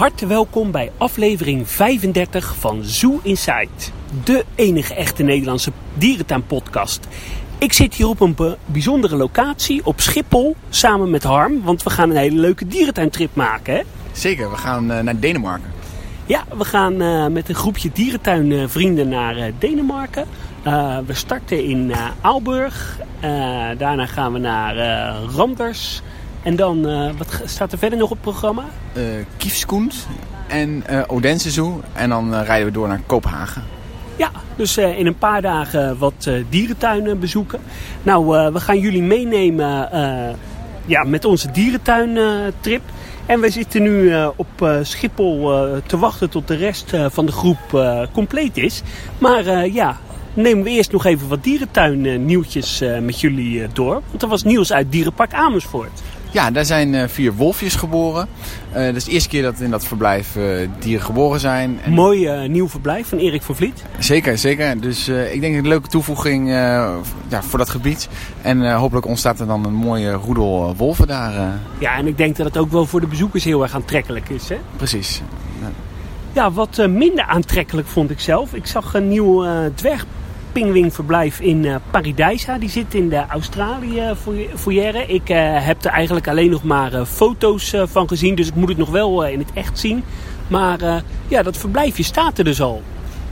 harte welkom bij aflevering 35 van Zoo Inside. De enige echte Nederlandse dierentuinpodcast. Ik zit hier op een bijzondere locatie op Schiphol samen met Harm. Want we gaan een hele leuke dierentuintrip maken. Hè? Zeker, we gaan eh, naar Denemarken. Ja, we gaan eh, met een groepje dierentuinvrienden naar eh, Denemarken. We starten in Aalburg. Daarna gaan we naar Randers. En dan, eh, wat staat er verder nog op het programma? eh Kiefskoend en eh Odense Zoo. En dan rijden we door naar Kopenhagen. Ja, dus in een paar dagen wat dierentuinen bezoeken. Nou, we gaan jullie meenemen ja, met onze dierentuintrip. en we zitten nu op Schiphol te wachten tot de rest van de groep compleet is. Maar ja, nemen we eerst nog even wat dierentuinnieuwtjes met jullie door. Want er was nieuws uit Dierenpark Amersfoort. Ja, daar zijn eh, vier wolfjes geboren. Eh, dat is de eerste keer dat in dat verblijf eh, dieren geboren zijn. En Mooi nieuw verblijf van Erik van Vliet. Zeker, zeker. Dus ik denk een leuke toevoeging ja, voor dat gebied. En hopelijk ontstaat er dan een mooie roedel wolven daar. Ja, en ik denk dat het ook wel voor de bezoekers heel erg aantrekkelijk is. Hè? precies. Ja, wat minder aantrekkelijk vond ik zelf. Ik zag een nieuw eh dwergpingwingverblijf in eh Paradijsa. Die zit in de Australië foyer- foyer. Ik eh, heb er eigenlijk alleen nog maar eh, foto's eh, van gezien. Dus ik moet het nog wel eh, in het echt zien. Maar eh, ja, dat verblijfje staat er dus al.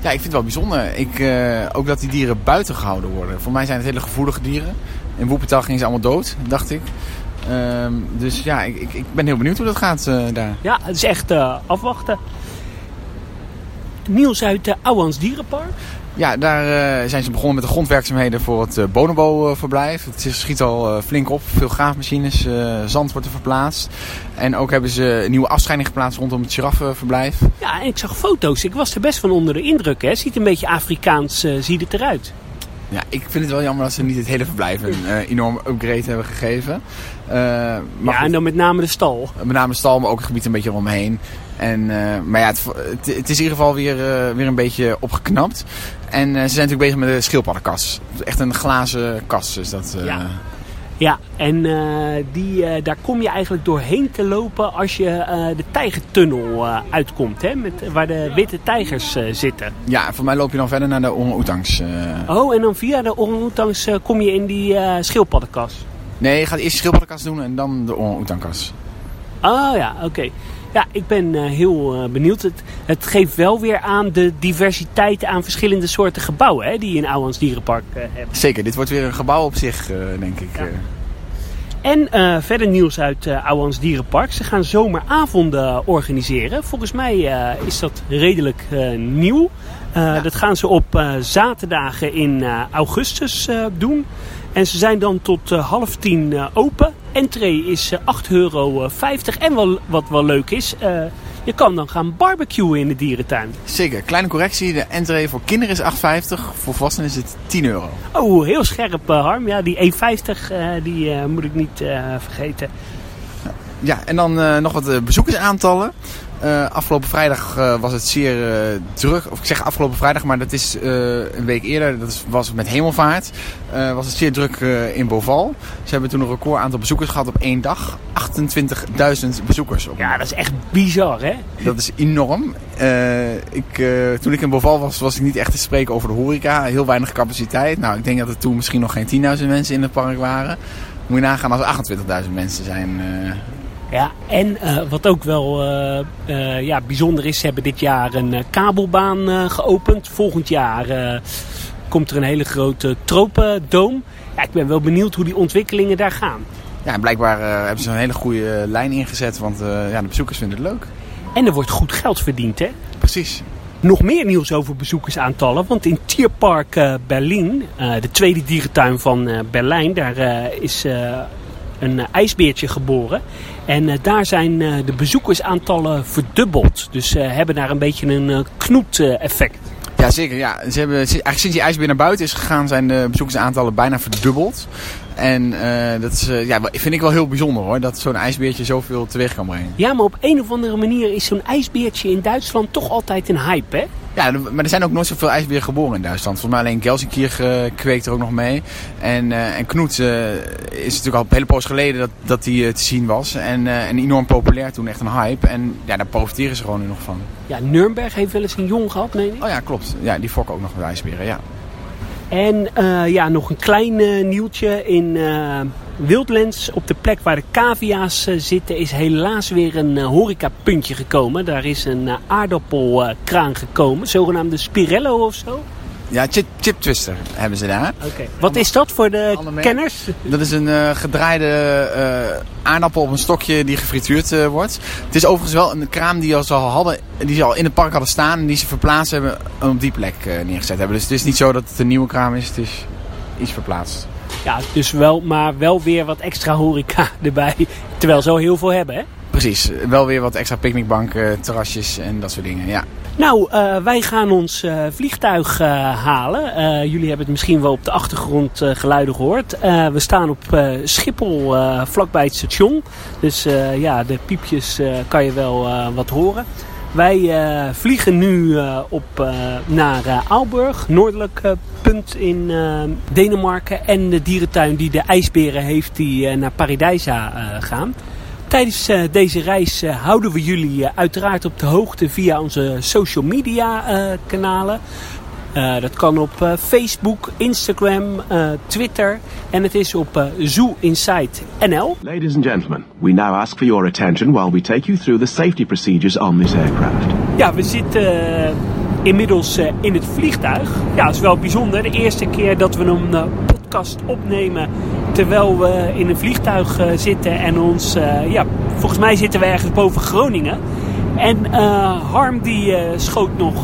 Ja, ik vind het wel bijzonder. Ik, eh, ook dat die dieren buiten gehouden worden. Voor mij zijn het hele gevoelige dieren. In Woepertaal gingen ze allemaal dood, dacht ik. Ehm, dus ja, ik, ik, ben heel benieuwd hoe dat gaat eh, daar. Ja, het is echt eh, afwachten. Nieuws uit de Ouwans Dierenpark. Ja, daar eh, zijn ze begonnen met de grondwerkzaamheden voor het uh, Bonobo-verblijf. Het schiet al eh, flink op. Veel graafmachines, zand wordt er verplaatst. En ook hebben ze een nieuwe afscheiding geplaatst rondom het giraffenverblijf. Ja, en ik zag foto's. Ik was er best van onder de indruk. Hè. Ziet een beetje Afrikaans, ziet het eruit. Ja, ik vind het wel jammer dat ze niet het hele verblijf een enorme upgrade hebben gegeven. Eh, ja, goed. en dan met name de stal. Met name stal, maar ook het gebied een beetje eromheen. En, eh, maar ja, het, het, het is in ieder geval weer, eh, weer een beetje opgeknapt. En eh, ze zijn natuurlijk bezig met de schildpaddenkas. Echt een glazen kas is dat. eh. Ja. Ja, en eh, die, eh, daar kom je eigenlijk doorheen te lopen als je eh, de tijgertunnel eh, uitkomt. Hè, met, waar de witte tijgers eh, zitten. Ja, voor mij loop je dan verder naar de orang-oetangs. eh. Oh, en dan via de orang-oetangs eh, kom je in die eh schildpaddenkas. Nee, je gaat eerst de schildpaddenkas doen en dan de orang-oetangkas. Oh ja, oké. Ja, ik ben eh, heel eh, benieuwd. Het, het geeft wel weer aan de diversiteit aan verschillende soorten gebouwen hè, die je in Ouwans Dierenpark hebt. Zeker, dit wordt weer een gebouw op zich, denk ik. Ja. En verder nieuws uit uh, Ouwans Dierenpark. Ze gaan zomeravonden organiseren. Volgens mij is dat redelijk nieuw. Uh, Dat gaan ze op uh, zaterdagen in uh, augustus doen. En ze zijn dan tot half tien open. Entree is 8,50 euro. En wel, wat wel leuk is, je kan dan gaan barbecuen in de dierentuin. Zeker, kleine correctie. De entree voor kinderen is 8,50. Voor volwassenen is het 10 euro. Oh, heel scherp Harm. Ja, die 1,50 die moet ik niet vergeten. Ja, en dan uh, nog wat uh, bezoekersaantallen. Uh, afgelopen vrijdag was het zeer druk. Of ik zeg afgelopen vrijdag, maar dat is een week eerder. Dat was met hemelvaart. was het zeer druk in Boval. Ze hebben toen een record aantal bezoekers gehad op één dag. 28.000 bezoekers. Op ja, dat is echt bizar, hè? Dat is enorm. ik, toen ik in Boval was, was ik niet echt te spreken over de horeca. Heel weinig capaciteit. Nou, ik denk dat er toen misschien nog geen 10.000 mensen in het park waren. Moet je nagaan als er 28.000 mensen zijn. Ja, en uh, wat ook wel uh, uh, ja, bijzonder is, ze hebben dit jaar een kabelbaan geopend. Volgend jaar komt er een hele grote tropendoom. Ja, ik ben wel benieuwd hoe die ontwikkelingen daar gaan. Ja, en blijkbaar hebben ze een hele goede lijn ingezet, want ja, de bezoekers vinden het leuk. En er wordt goed geld verdiend, hè? Precies. Nog meer nieuws over bezoekersaantallen, want in Tierpark Berlin, de tweede dierentuin van Berlijn, daar is een ijsbeertje geboren. En uh, daar zijn uh, de bezoekersaantallen verdubbeld. Dus ze uh, hebben daar een beetje een knoet-effect. Ja, zeker. Ja. Ze hebben, eigenlijk sinds die ijsbeer naar buiten is gegaan, zijn de bezoekersaantallen bijna verdubbeld. En uh, dat is, uh, ja, vind ik wel heel bijzonder hoor, dat zo'n ijsbeertje zoveel teweeg kan brengen. Ja, maar op een of andere manier is zo'n ijsbeertje in Duitsland toch altijd een hype, hè? Ja, maar er zijn ook nooit zoveel ijsberen geboren in Duitsland. Volgens mij alleen Gelsenkirchen kweekt er ook nog mee. En, en Knoet is natuurlijk al een hele poos geleden dat, dat die te zien was. En, en enorm populair toen, echt een hype. En ja, daar profiteren ze gewoon nu nog van. Ja, Nürnberg heeft wel eens een jong gehad, meen ik? Oh ja, klopt. Ja, die fokken ook nog met ijsberen, ja. En uh, ja, nog een klein uh, nieuwtje. In uh, Wildlands, op de plek waar de cavia's zitten, is helaas weer een horecapuntje gekomen. Daar is een aardappelkraan gekomen, zogenaamde Spirello of zo. Ja, chip, chip twister hebben ze daar. Oké. Wat is dat voor de kenners? Dat is een uh, gedraaide uh, aardappel op een stokje die gefrituurd uh, wordt. Het is overigens wel een kraam die, ze al hadden, die ze al in het park hadden staan en die ze verplaatst hebben en op die plek neergezet hebben. Dus het is niet zo dat het een nieuwe kraam is, het is iets verplaatst. Ja, dus wel, maar wel weer wat extra horeca erbij. Terwijl ze al heel veel hebben, hè? Precies, wel weer wat extra picknickbanken, terrasjes en dat soort dingen, ja. Nou, uh, wij gaan ons uh, vliegtuig uh, halen. jullie hebben het misschien wel op de achtergrond geluiden gehoord. we staan op Schiphol, vlakbij het station. Dus ja, de piepjes kan je wel wat horen. Wij vliegen nu op, naar Aalburg, noordelijk punt in Denemarken. En de dierentuin die de ijsberen heeft, die naar Paradijsa gaan. Tijdens uh, deze reis uh, houden we jullie uh, uiteraard op de hoogte via onze social media kanalen. dat kan op Facebook, Instagram, Twitter en het is op Zoo Insight NL. Ladies and gentlemen, we now ask for your attention while we take you through the safety procedures on this aircraft. Ja, we zitten inmiddels in het vliegtuig. Ja, het is wel bijzonder. De eerste keer dat we een podcast opnemen terwijl we in een vliegtuig uh, zitten en ons, uh, ja, volgens mij zitten we ergens boven Groningen. En uh, Harm die schoot nog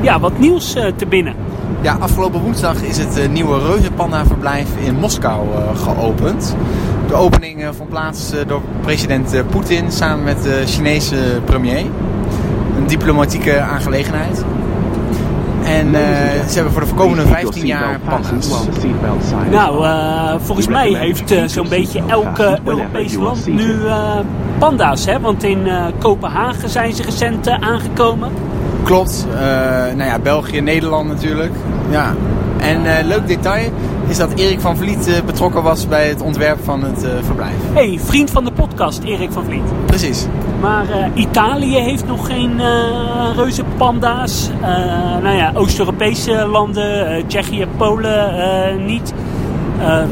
ja, wat nieuws te binnen. Ja, afgelopen woensdag is het nieuwe Reuzenpanda verblijf in Moskou geopend. De opening vond plaats door president Poetin samen met de Chinese premier. Een diplomatieke aangelegenheid. En uh, ze hebben voor de komende 15 jaar panda's. Nou, uh, volgens mij heeft uh, zo'n beetje elk Europees land nu panda's. Hè? Want in Kopenhagen zijn ze recent aangekomen. Klopt. nou ja, België, Nederland natuurlijk. Ja. En leuk detail is dat Erik van Vliet betrokken was bij het ontwerp van het verblijf. hey, vriend van de podcast, Erik van Vliet. Precies. Maar Italië heeft nog geen reuze panda's. nou ja, Oost-Europese landen, Tsjechië, Polen niet. Ehm,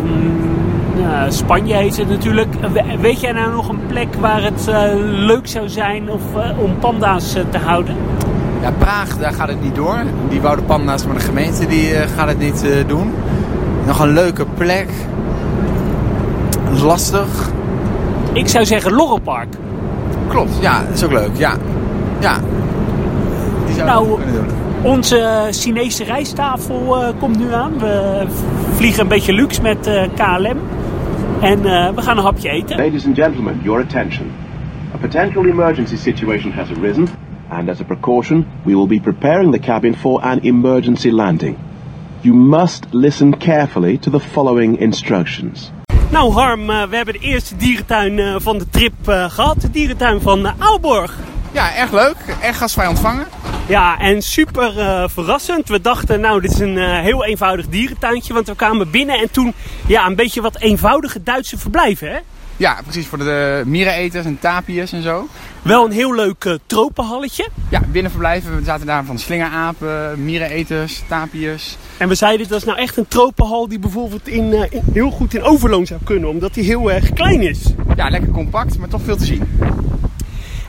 Spanje heeft het natuurlijk. Weet jij nou nog een plek waar het leuk zou zijn of, om panda's te houden? Ja, Praag, daar gaat het niet door. Die wou de panda's, maar de gemeente die, gaat het niet doen. Nog een leuke plek. Lastig. Ik zou zeggen Lorelpark. Klopt, ja, dat is ook leuk. Ja, ja. Die zou nou, kunnen doen. Onze Chinese rijsttafel uh, komt nu aan. We vliegen een beetje luxe met uh, KLM. En uh, we gaan een hapje eten. Ladies and gentlemen, your attention. A potential emergency situation has arisen. And as a precaution, we will be preparing the cabin for an emergency landing. You must listen carefully to the following instructions. Nou Harm, we hebben de eerste dierentuin van de trip gehad. De dierentuin van Aalborg. Ja, erg leuk. Erg gastvrij ontvangen. Ja, en super uh, verrassend. We dachten, nou, dit is een uh, heel eenvoudig dierentuintje. Want we kwamen binnen en toen, ja, een beetje wat eenvoudige Duitse verblijven, hè? Ja, precies. Voor de miereneters en tapiërs en zo. Wel een heel leuk uh, tropenhalletje. Ja, binnenverblijven. We zaten daar van slingerapen, miereneters, tapiërs. En we zeiden, dat is nou echt een tropenhal die bijvoorbeeld in, in, heel goed in Overloon zou kunnen. Omdat die heel erg klein is. Ja, lekker compact, maar toch veel te zien.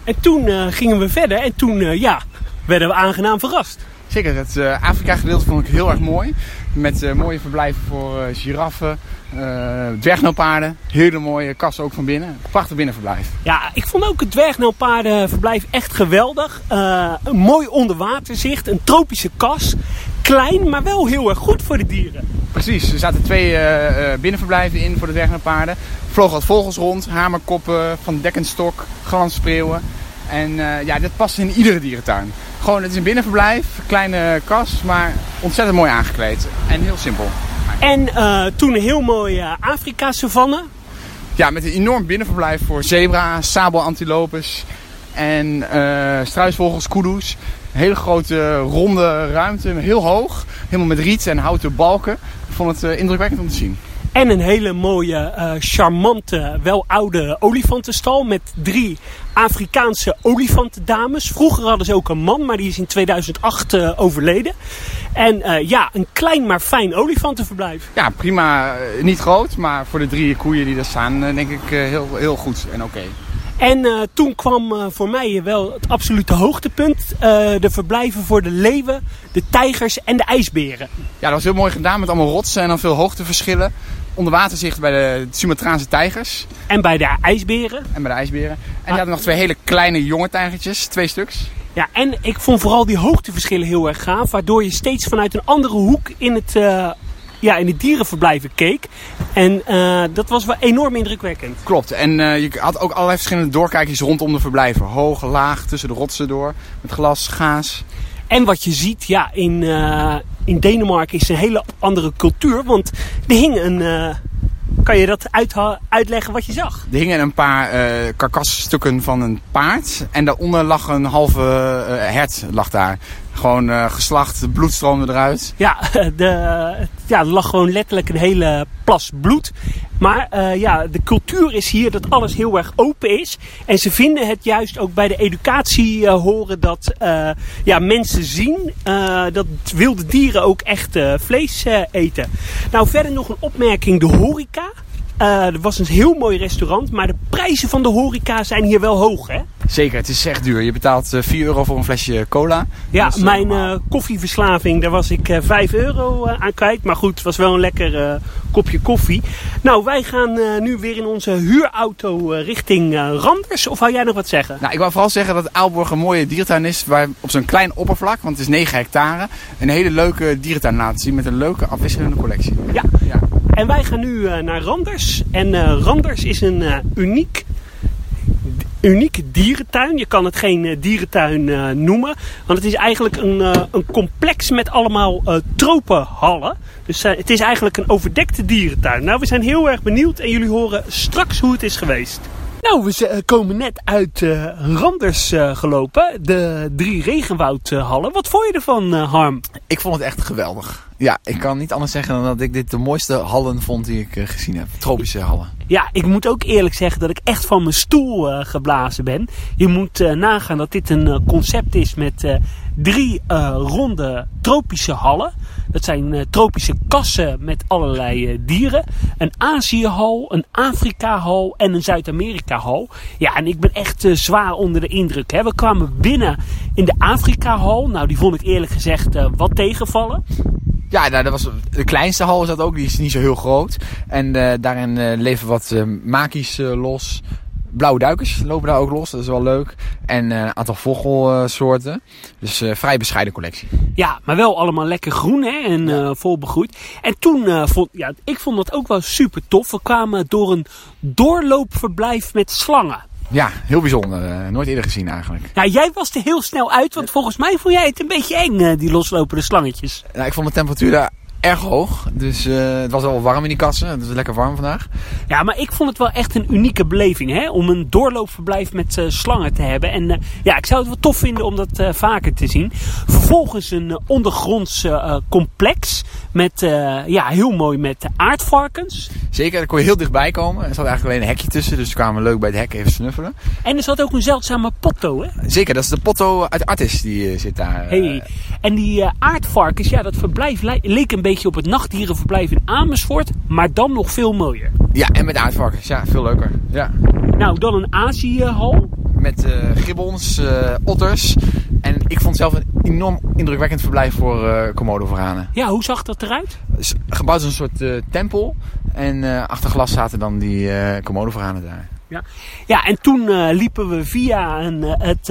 En toen gingen we verder en toen, ja, werden we aangenaam verrast. Zeker, het Afrika gedeelte vond ik heel erg mooi. Met mooie verblijven voor uh, dwergnelpaarden. Hele mooie kassen ook van binnen. Prachtig binnenverblijf. Ja, ik vond ook het dwergnelpaardenverblijf echt geweldig. een mooi onderwaterzicht, een tropische kas. Klein, maar wel heel erg goed voor de dieren. Precies, er zaten twee binnenverblijven in voor de dwergnelpaarden. Vlogen wat vogels rond, hamerkoppen, van dekkenstok, glanspreeuwen. En ja, dit past in iedere dierentuin. Gewoon, het is een binnenverblijf, kleine kas, maar ontzettend mooi aangekleed. En heel simpel En uh, toen een heel mooi uh, Afrika-savanne. Ja, met een enorm binnenverblijf voor zebra, sabelantilopes en uh, struisvogels, kudu's. Een hele grote ronde ruimte, heel hoog. Helemaal met riet en houten balken. Ik vond het indrukwekkend om te zien. En een hele mooie, uh, charmante, wel oude olifantenstal met drie Afrikaanse olifantendames. Vroeger hadden ze ook een man, maar die is in 2008 uh, overleden. En uh, ja, een klein maar fijn olifantenverblijf. Ja, prima. Niet groot, maar voor de drie koeien die daar staan, denk ik heel, heel goed en oké. Okay. En uh, toen kwam uh, voor mij wel het absolute hoogtepunt. Uh, de verblijven voor de leeuwen, de tijgers en de ijsberen. Ja, dat was heel mooi gedaan met allemaal rotsen en dan veel hoogteverschillen. Onderwaterzicht bij de Sumatraanse tijgers. En bij de ijsberen. En bij de ijsberen. En die hadden nog twee hele kleine jonge tijgertjes, twee stuks. Ja, en ik vond vooral die hoogteverschillen heel erg gaaf. Waardoor je steeds vanuit een andere hoek in het, uh, ja, in het dierenverblijven keek. En uh, dat was wel enorm indrukwekkend. Klopt. En uh, je had ook allerlei verschillende doorkijkjes rondom de verblijven. Hoog, laag, tussen de rotsen door. Met glas, gaas. En wat je ziet, ja, in, uh, in Denemarken is een hele andere cultuur. Want er hing een. Uh, kan je dat uit, uitleggen wat je zag? Er hingen een paar uh, karkasstukken van een paard. En daaronder lag een halve hert lag daar. Gewoon uh, geslacht, bloed stroomde eruit. Ja, de, ja, er lag gewoon letterlijk een hele plas bloed. Maar uh, ja, de cultuur is hier dat alles heel erg open is. En ze vinden het juist ook bij de educatie uh, horen dat ja, mensen zien dat wilde dieren ook echt vlees eten. Nou, verder nog een opmerking: de horeca. Er was een heel mooi restaurant, maar de prijzen van de horeca zijn hier wel hoog, hè? Zeker, het is echt duur. Je betaalt uh, 4 euro voor een flesje cola. Ja, dus, mijn uh, koffieverslaving, daar was ik 5 euro aan kwijt. Maar goed, het was wel een lekker kopje koffie. Nou, wij gaan nu weer in onze huurauto richting Randers. Of wou jij nog wat zeggen? Nou, ik wou vooral zeggen dat Aalborg een mooie dierentuin is. Waar op zo'n klein oppervlak, want het is 9 hectare, een hele leuke dierentuin laten zien met een leuke afwisselende collectie. Ja, ja. En wij gaan nu naar Randers. En Randers is een uniek, unieke dierentuin. Je kan het geen dierentuin noemen. Want het is eigenlijk een, een complex met allemaal tropenhallen. Dus het is eigenlijk een overdekte dierentuin. Nou, we zijn heel erg benieuwd en jullie horen straks hoe het is geweest. Nou, we komen net uit uh, Randers uh, gelopen. De drie regenwoudhallen. Wat vond je ervan, uh, Harm? Ik vond het echt geweldig. Ja, ik kan niet anders zeggen dan dat ik dit de mooiste hallen vond die ik gezien heb. Tropische hallen. Ja, ik moet ook eerlijk zeggen dat ik echt van mijn stoel geblazen ben. Je moet nagaan dat dit een concept is met drie ronde tropische hallen. Dat zijn tropische kassen met allerlei dieren. Een Aziëhal, een Afrika-hal en een Zuid-Amerika-hal. Ja, en ik ben echt zwaar onder de indruk. Hè. We kwamen binnen in de Afrika-hal. Nou, die vond ik eerlijk gezegd wat tegenvallen. Ja, nou, dat was, de kleinste hal is dat ook. Die is niet zo heel groot. En daarin leven wat makies los blauwe duikers lopen daar ook los. Dat is wel leuk. En een uh, aantal vogelsoorten. Dus vrij bescheiden collectie. Ja, maar wel allemaal lekker groen hè? en vol begroeid. En toen vond ja, ik vond dat ook wel super tof. We kwamen door een doorloopverblijf met slangen. Ja, heel bijzonder. nooit eerder gezien eigenlijk. Nou, jij was er heel snel uit, want volgens mij vond jij het een beetje eng, die loslopende slangetjes. Nou, ik vond de temperatuur daar erg hoog. Dus uh, het was wel warm in die kassen. Het is lekker warm vandaag. Ja, maar ik vond het wel echt een unieke beleving. Hè? Om een doorloopverblijf met uh, slangen te hebben. En uh, ja, ik zou het wel tof vinden om dat vaker te zien. Vervolgens een ondergronds complex. Met, ja, heel mooi met aardvarkens. Zeker, daar kon je heel dichtbij komen. Er zat eigenlijk alleen een hekje tussen. Dus we kwamen leuk bij het hek even snuffelen. En er zat ook een zeldzame potto, hè? Zeker, dat is de potto uit Artis. Die zit daar. Hey. En die aardvarkens, ja, dat verblijf leek een beetje op het nachtdierenverblijf in Amersfoort, maar dan nog veel mooier. Ja, en met aardvarkens. Ja, veel leuker. Ja. Nou, dan een Aziëhal. Met uh, gibbons, uh, otters. En ik vond zelf een enorm indrukwekkend verblijf voor uh, Komodo-varanen. Ja, hoe zag dat eruit? Gebouwd als een soort tempel. En achter glas zaten dan die Komodo-varanen daar. Ja. ja, en toen liepen we via een, het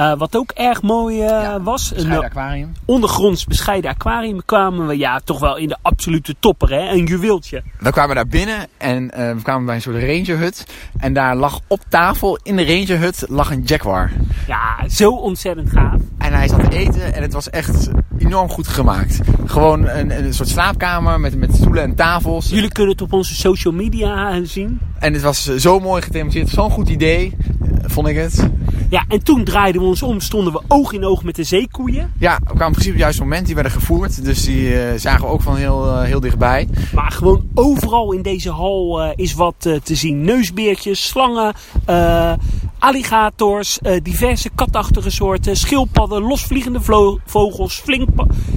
uh, aquariumstuk. wat ook erg mooi ja, was. Een aquarium. ondergronds bescheiden aquarium kwamen we ja, toch wel in de absolute topper. Hè? Een juweeltje. We kwamen daar binnen en we kwamen bij een soort rangerhut. En daar lag op tafel in de rangerhut lag een jaguar. Ja, zo ontzettend gaaf. En hij zat te eten en het was echt enorm goed gemaakt. Gewoon een, een soort slaapkamer met, met stoelen en tafels. Jullie kunnen het op onze social media eh, zien. En het was zo mooi gethematiseerd. Zo'n goed idee, eh, vond ik het. Ja, en toen draaiden we ons om, stonden we oog in oog met de zeekoeien. Ja, we kwamen precies op het juiste moment. Die werden gevoerd. Dus die uh, zagen we ook van heel, uh, heel dichtbij. Maar gewoon overal in deze hal uh, is wat te zien. Neusbeertjes, slangen, alligators, diverse katachtige soorten, schildpadden, losvliegende vogels,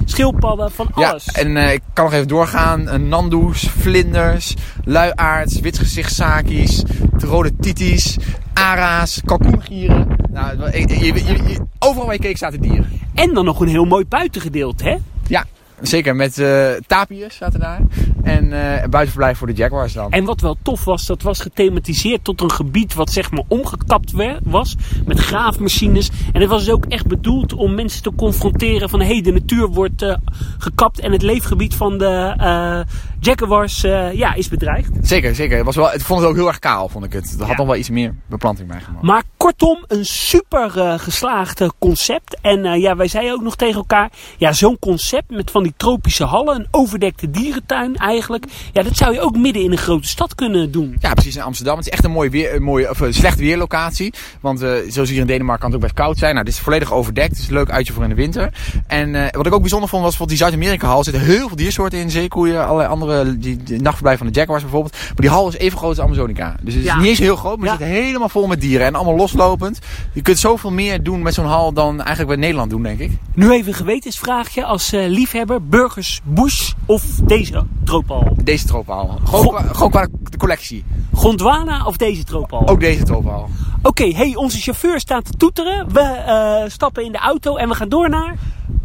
schildpadden, van alles. Ja, en ik kan nog even doorgaan. nandoes, vlinders, luiaards, witgezichtsakies, rode titis, ara's, kalkoengieren. Nou, je, je, je, overal waar je keek zaten dieren. En dan nog een heel mooi buitengedeelte, hè? Ja, zeker. Met uh, tapirs zaten daar. En uh, buitenverblijf voor de Jaguars dan. En wat wel tof was, dat was gethematiseerd tot een gebied wat zeg maar omgekapt was. Met graafmachines. En het was dus ook echt bedoeld om mensen te confronteren van... hé, hey, de natuur wordt uh, gekapt en het leefgebied van de Jaguars ja, is bedreigd. Zeker, zeker. Het, was wel, het vond het ook heel erg kaal, vond ik het. Er had nog wel iets meer beplanting bij gemaakt. Maar kortom, een super geslaagd concept. En ja, wij zeiden ook nog tegen elkaar... ja, zo'n concept met van die tropische hallen, een overdekte dierentuin eigenlijk. Ja, dat zou je ook midden in een grote stad kunnen doen. Ja, precies in Amsterdam. Het is echt een mooie, weer, een mooie of, een slecht weerlocatie. Want uh, zoals hier in Denemarken kan het ook best koud zijn. Nou, dit is volledig overdekt. Het is een leuk uitje voor in de winter. En uh, wat ik ook bijzonder vond was, die Zuid-Amerika hal zitten heel veel diersoorten in. Zeekoeien, allerlei andere, die, die nachtverblijf van de jaguars bijvoorbeeld. Maar die hal is even groot als Amazonica. Dus het is ja. niet eens heel groot, maar ja. het zit helemaal vol met dieren. En allemaal loslopend. Je kunt zoveel meer doen met zo'n hal dan eigenlijk bij Nederland doen, denk ik. Nu even een gewetensvraagje als uh, liefhebber. Burgers Bush of deze troopal? Deze troopal. Gewoon, qua, gewoon qua de collectie. Gondwana of deze troopal? Ook deze troopal. Oké, okay, hey, onze chauffeur staat te toeteren. We uh, stappen in de auto en we gaan door naar...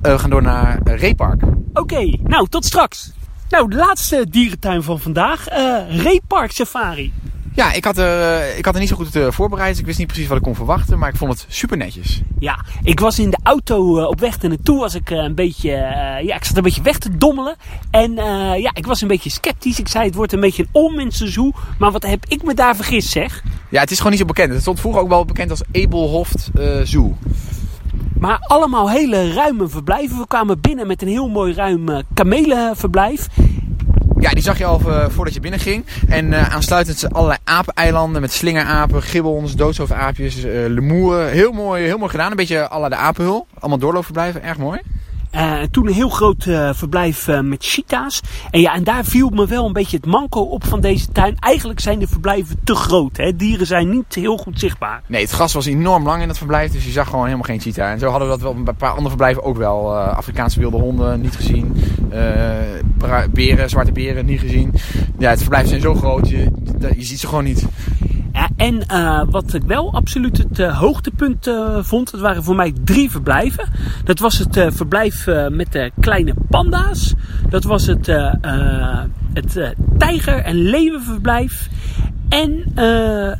Uh, we gaan door naar uh, Reepark. Oké, okay, nou tot straks. Nou, de laatste dierentuin van vandaag. Reepark Safari. Ja, ik had, er, ik had er niet zo goed uh, voorbereid. Dus ik wist niet precies wat ik kon verwachten. Maar ik vond het super netjes. Ja, ik was in de auto uh, op weg er naartoe. Was ik, uh, een beetje, ja, ik zat een beetje weg te dommelen. En ja, ik was een beetje sceptisch. Ik zei het wordt een beetje een onmense zoo. Maar wat heb ik me daar vergist zeg. Ja, het is gewoon niet zo bekend. Het stond vroeger ook wel bekend als Abelhoft Zoo. Maar allemaal hele ruime verblijven. We kwamen binnen met een heel mooi ruim kamelenverblijf. Ja, die zag je al uh, voordat je binnenging. En uh, aansluitend allerlei apeneilanden met slingerapen, gibbons, doodshoofdaapjes, uh, lemoeren. Heel mooi, heel mooi gedaan. Een beetje alle de apenhul. Allemaal doorloopverblijven, erg mooi. Uh, toen een heel groot uh, verblijf uh, met cheetahs. En ja, en daar viel me wel een beetje het manco op van deze tuin. Eigenlijk zijn de verblijven te groot. Hè? Dieren zijn niet heel goed zichtbaar. Nee, het gras was enorm lang in het verblijf. Dus je zag gewoon helemaal geen cheetah. En zo hadden we dat wel bij een paar andere verblijven ook wel. Afrikaanse wilde honden niet gezien. beren, zwarte beren niet gezien. Ja, het verblijf zijn zo groot. Je, je ziet ze gewoon niet. Ja, en uh, wat ik wel absoluut het uh, hoogtepunt uh, vond, dat waren voor mij drie verblijven. Dat was het verblijf met de kleine panda's. Dat was het, het tijger- en leeuwenverblijf. En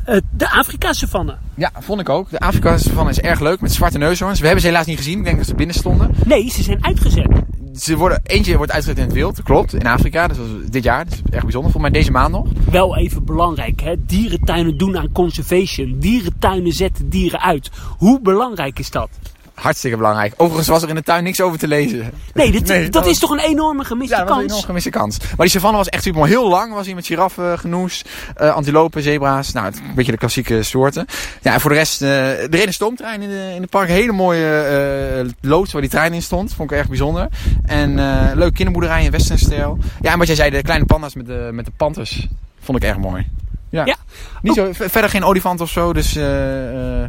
het, de Afrika-savanne. Ja, vond ik ook. De Afrika-savanne is erg leuk met zwarte neushoorns. We hebben ze helaas niet gezien. Ik denk dat ze binnen stonden. Nee, ze zijn uitgezet ze worden, eentje wordt uitgezet in het wild, klopt, in Afrika. Was dit jaar, dat is echt bijzonder. Voor mij deze maand nog. Wel even belangrijk, hè? dierentuinen doen aan conservation. Dierentuinen zetten dieren uit. Hoe belangrijk is dat? Hartstikke belangrijk. Overigens was er in de tuin niks over te lezen. Nee, dit, nee dat, is toch een enorme gemiste ja, kans? Ja, een enorme gemiste kans. Maar die savanne was echt super mooi. Heel lang was hij met giraffen, genoes, uh, antilopen, zebra's. Nou, het, een beetje de klassieke soorten. Ja, en voor de rest, uh, er reed een stoomtrein in de, in de park. Hele mooie uh, loods waar die trein in stond. Vond ik erg bijzonder. En uh, leuke kinderboerderij in westernstijl. Ja, en wat jij zei, de kleine panda's met de, met de panthers. Vond ik erg mooi. Ja. ja. Niet zo, verder geen olifant of zo, dus uh, uh,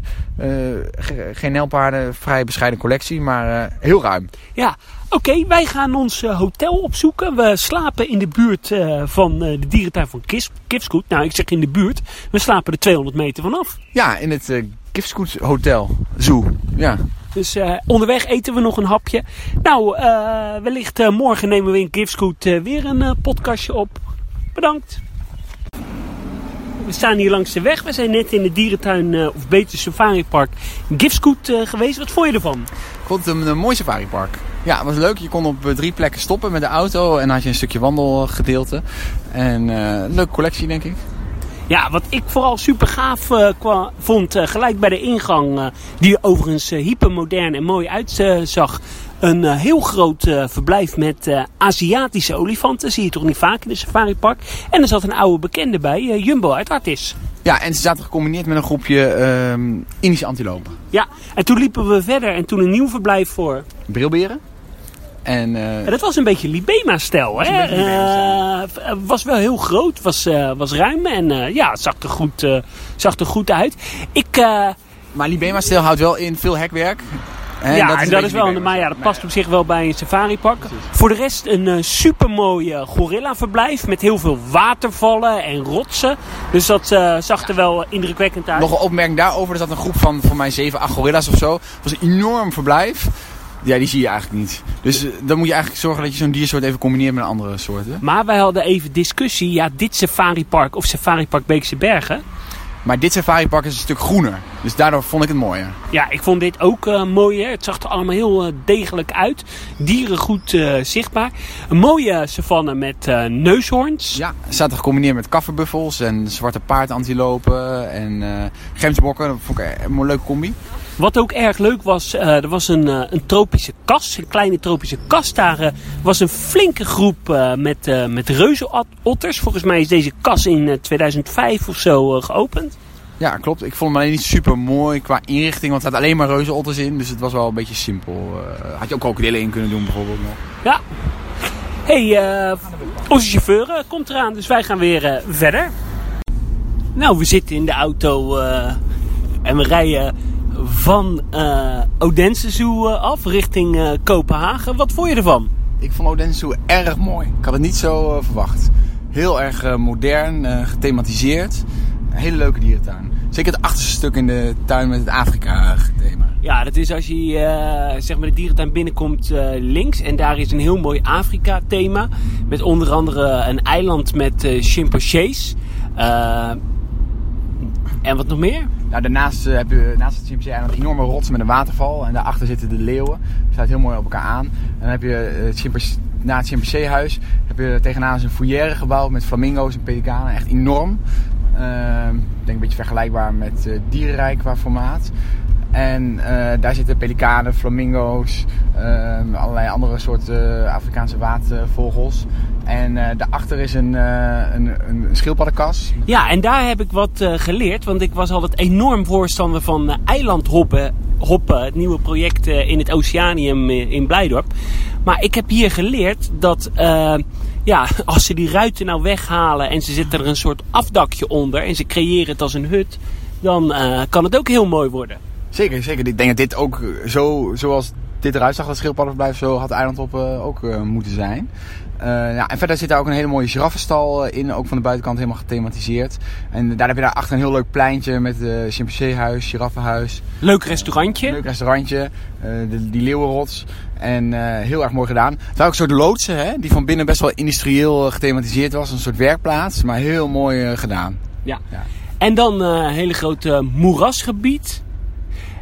geen nelpaarden, vrij bescheiden collectie, maar heel ruim. Ja, oké, wij gaan ons hotel opzoeken. We slapen in de buurt van de dierentuin van Kifskoet. Nou, ik zeg in de buurt, we slapen er 200 meter vanaf. Ja, in het uh, Kifskoet Hotel, Zoo, ja. Dus uh, onderweg eten we nog een hapje. Nou, uh, wellicht morgen nemen we in Kifskoet weer een podcastje op. Bedankt. We staan hier langs de weg. We zijn net in de dierentuin, uh, of beter safaripark, Gifscoot uh, geweest. Wat vond je ervan? Ik vond het een, een mooi safaripark. Ja, het was leuk. Je kon op eh, drie plekken stoppen met de auto en had je een stukje wandelgedeelte. En een leuke collectie, denk ik. Ja, wat ik vooral super gaaf eh, vond, eh, gelijk bij de ingang, eh, die er overigens eh, hypermodern en mooi uitzag. Een eh, heel groot eh, verblijf met eh, Aziatische olifanten. Zie je toch niet vaak in de safaripark. En er zat een oude bekende bij, Jumbo uit Artis. Ja, en ze zaten gecombineerd met een groepje ehm Indische antilopen. Ja, en toen liepen we verder en toen een nieuw verblijf voor. Brilberen. En En dat was een beetje Libema-stijl. Was een hè? v- was wel heel groot, was, was ruim en ja, het zag er, goed, zag er goed uit. Ik, maar Libema-stijl houdt wel in veel hekwerk. En ja, een en dat is wel, maar ja, dat past op zich wel bij een safaripark. Voor de rest een eh, supermooi gorillaverblijf met heel veel watervallen en rotsen. Dus dat eh, zag er wel indrukwekkend uit. Nog een opmerking daarover. Er zat een groep van voor mij 7, 8 gorilla's of zo. Het was een enorm verblijf. Ja, die zie je eigenlijk niet. Dus eh, dan moet je eigenlijk zorgen dat je zo'n diersoort even combineert met andere soorten. Maar wij hadden even discussie. Ja, dit safaripark of safaripark Beekse Bergen. Maar dit safaripark is een stuk groener. Dus daardoor vond ik het mooier. Ja, ik vond dit ook eh, mooi. Hè? Het zag er allemaal heel eh, degelijk uit. Dieren goed eh, zichtbaar. Een mooie savanne met eh, neushoorns. Ja, het staat gecombineerd met kafferbuffels en zwarte paardantilopen en eh gemsbokken. Dat vond ik een leuke combi. Wat ook erg leuk was, eh, er was een, eh, een tropische kas. Een kleine tropische kas. Daar eh, was een flinke groep met, met reuzenotters. Volgens mij is deze kas in eh, 2005 of zo geopend. Ja, klopt. Ik vond hem alleen niet super mooi qua inrichting, want er zaten alleen maar reuzenotters in. Dus het was wel een beetje simpel. Had je ook krokodillen in kunnen doen bijvoorbeeld nog. Ja. hey, onze chauffeur komt eraan, dus wij gaan weer verder. Nou, we zitten in de auto en we rijden van eh Odense Zoo eh, af richting eh, Kopenhagen. Wat vond je ervan? Ik vond Odense Zoo erg mooi. Ik had het niet zo verwacht. Heel erg modern, gethematiseerd. Een hele leuke dierentuin. Zeker het achterste stuk in de tuin met het Afrika-thema. Ja, dat is als je zeg maar de dierentuin binnenkomt links. En daar is een heel mooi Afrika-thema. Met onder andere een eiland met eh chimpansees. En wat nog meer? Nou, daarnaast eh, heb je naast het chimpansee-eiland enorme rotsen met een waterval. En daarachter zitten de leeuwen. Die sluit heel mooi op elkaar aan. Dan heb je eh, het na het chimpanseehuis heb je tegenaan een foyer gebouwd met flamingo's en pelikanen. Echt enorm. Ehm, ik denk een beetje vergelijkbaar met eh, dierenrijk qua formaat. En eh, daar zitten pelikanen, flamingo's, ehm, allerlei andere soorten Afrikaanse waatvogels. En eh, daarachter is een, eh, een, een schildpaddenkas. Ja, en daar heb ik wat eh, geleerd. Want ik was altijd enorm voorstander van eh, eilandhoppen. Hoppen, het nieuwe project eh, in het Oceanium eh, in Blijdorp. Maar ik heb hier geleerd dat eh, ja, als ze die ruiten nou weghalen en ze zetten er een soort afdakje onder en ze creëren het als een hut, dan eh, kan het ook heel mooi worden. Zeker, zeker. Ik denk dat dit ook eh, zo, zoals dit eruit zag, dat schildpaddenverblijf, zo had Eilandhop uh, ook uh, moeten zijn. Uh, ja, en verder zit daar ook een hele mooie giraffenstal in, ook van de buitenkant helemaal gethematiseerd. En daar heb je daar achter een heel leuk pleintje met uh, chimpanseehuis, giraffenhuis. Leuk restaurantje. Leuk restaurantje, de, die leeuwenrots. En heel erg mooi gedaan. Het waren ook een soort loodsen, hè, die van binnen best wel industrieel gethematiseerd was. Een soort werkplaats, maar heel mooi gedaan. Ja. ja. En dan een hele grote moerasgebied.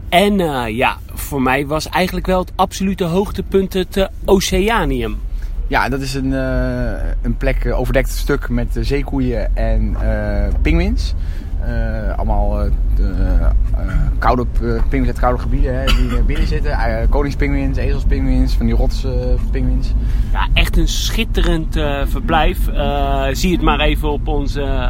En uh, ja, voor mij was eigenlijk wel het absolute hoogtepunt het uh, Oceanium. Ja, dat is een, uh, een plek, overdekt stuk met zeekoeien en pinguïns. Allemaal koude pinguïns uit koude gebieden hè, die er binnen zitten. koningspinguïns, ezelspinguïns, van die rotspinguïns. ja, echt een schitterend verblijf. zie het maar even op onze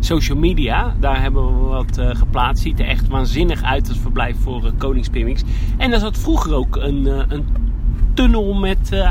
social media. Daar hebben we wat geplaatst. Ziet er echt waanzinnig uit als verblijf voor koningspinguïns. En daar zat vroeger ook een, een tunnel met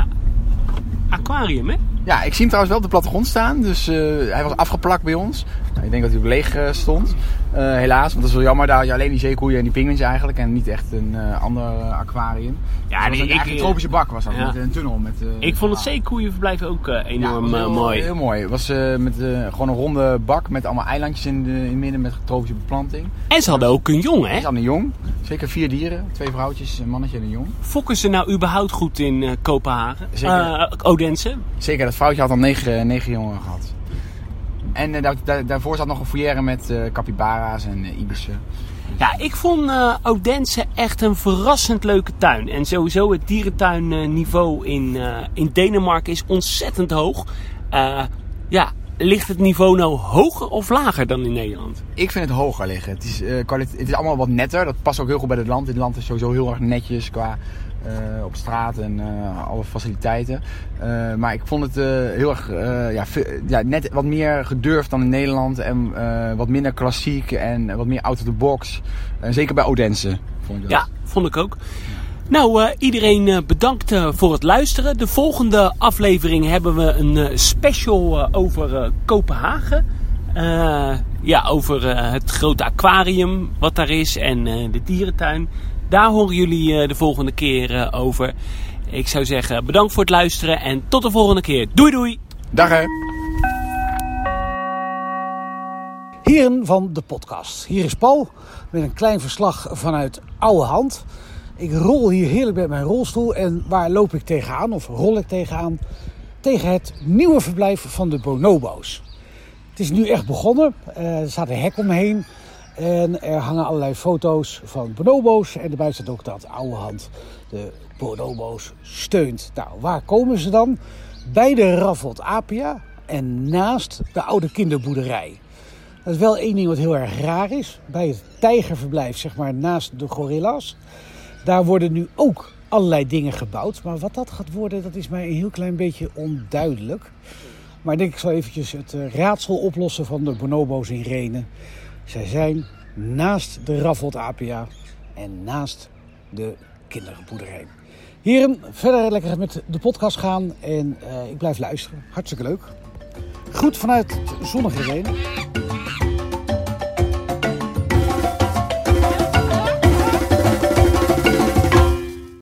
aquarium, hè? Ja, ik zie hem trouwens wel op de plattegrond staan. Dus uh, hij was afgeplakt bij ons. Nou, ik denk dat hij ook leeg uh, stond. Uh, helaas, want dat is wel jammer. Daar had je alleen die zeekoeien en die pinguïns eigenlijk. En niet echt een ander aquarium. Ja, dus nee, ik, een tropische bak was dat. Ja. Met een tunnel. Met, ik vond het zeekoeienverblijf ook enorm ja, heel, mooi. Heel mooi. Het was met gewoon een ronde bak met allemaal eilandjes in, de, in het midden met tropische beplanting. En ze hadden ook een jong, hè? Ze hadden een jong. Zeker vier dieren. Twee vrouwtjes, een mannetje en een jong. Fokken ze nou überhaupt goed in Kopenhagen? Zeker. Odense? Zeker, dat vrouwtje had al negen, negen jongen gehad. En uh, daar, daar, daarvoor zat nog een foyer met uh, capybara's en uh, ibissen. Ja, ik vond Odense echt een verrassend leuke tuin. En sowieso het dierentuinniveau in, in Denemarken is ontzettend hoog. ja, ligt het niveau nou hoger of lager dan in Nederland? Ik vind het hoger liggen. Het is, het is allemaal wat netter. Dat past ook heel goed bij het land. Het land is sowieso heel erg netjes qua uh, op straat en uh, alle faciliteiten. Uh, maar ik vond het heel erg ja, ja, net wat meer gedurfd dan in Nederland. En wat minder klassiek en wat meer out of the box. zeker bij Odense. Vond ik. Ja, vond ik ook. Nou, iedereen bedankt voor het luisteren. De volgende aflevering hebben we een special over Kopenhagen. ja, over het grote aquarium wat daar is en de dierentuin. Daar horen jullie eh, de volgende keer eh, over. Ik zou zeggen bedankt voor het luisteren en tot de volgende keer. Doei doei! Dag hè! Heren van de podcast. Hier is Paul met een klein verslag vanuit Oude Hand. Ik rol hier heerlijk met mijn rolstoel en waar loop ik tegenaan of rol ik tegenaan? Tegen het nieuwe verblijf van de bonobo's. Het is nu echt begonnen. Eh, er staat een hek omheen. En er hangen allerlei foto's van bonobo's. En erbij staat ook dat oude hand de bonobo's steunt. Nou, waar komen ze dan? Bij de Raffelt Apia en naast de oude kinderboerderij. Dat is wel één ding wat heel erg raar is. Bij het tijgerverblijf, zeg maar naast de gorilla's. Daar worden nu ook allerlei dingen gebouwd. Maar wat dat gaat worden, dat is mij een heel klein beetje onduidelijk. Maar ik denk ik zal eventjes het eh, raadsel oplossen van de bonobo's in Renen. Zij zijn naast de Raffelt Apia en naast de kinderboerderij. Heren, verder lekker met de podcast gaan en uh, ik blijf luisteren. Hartstikke leuk. Goed vanuit zonnige Renen.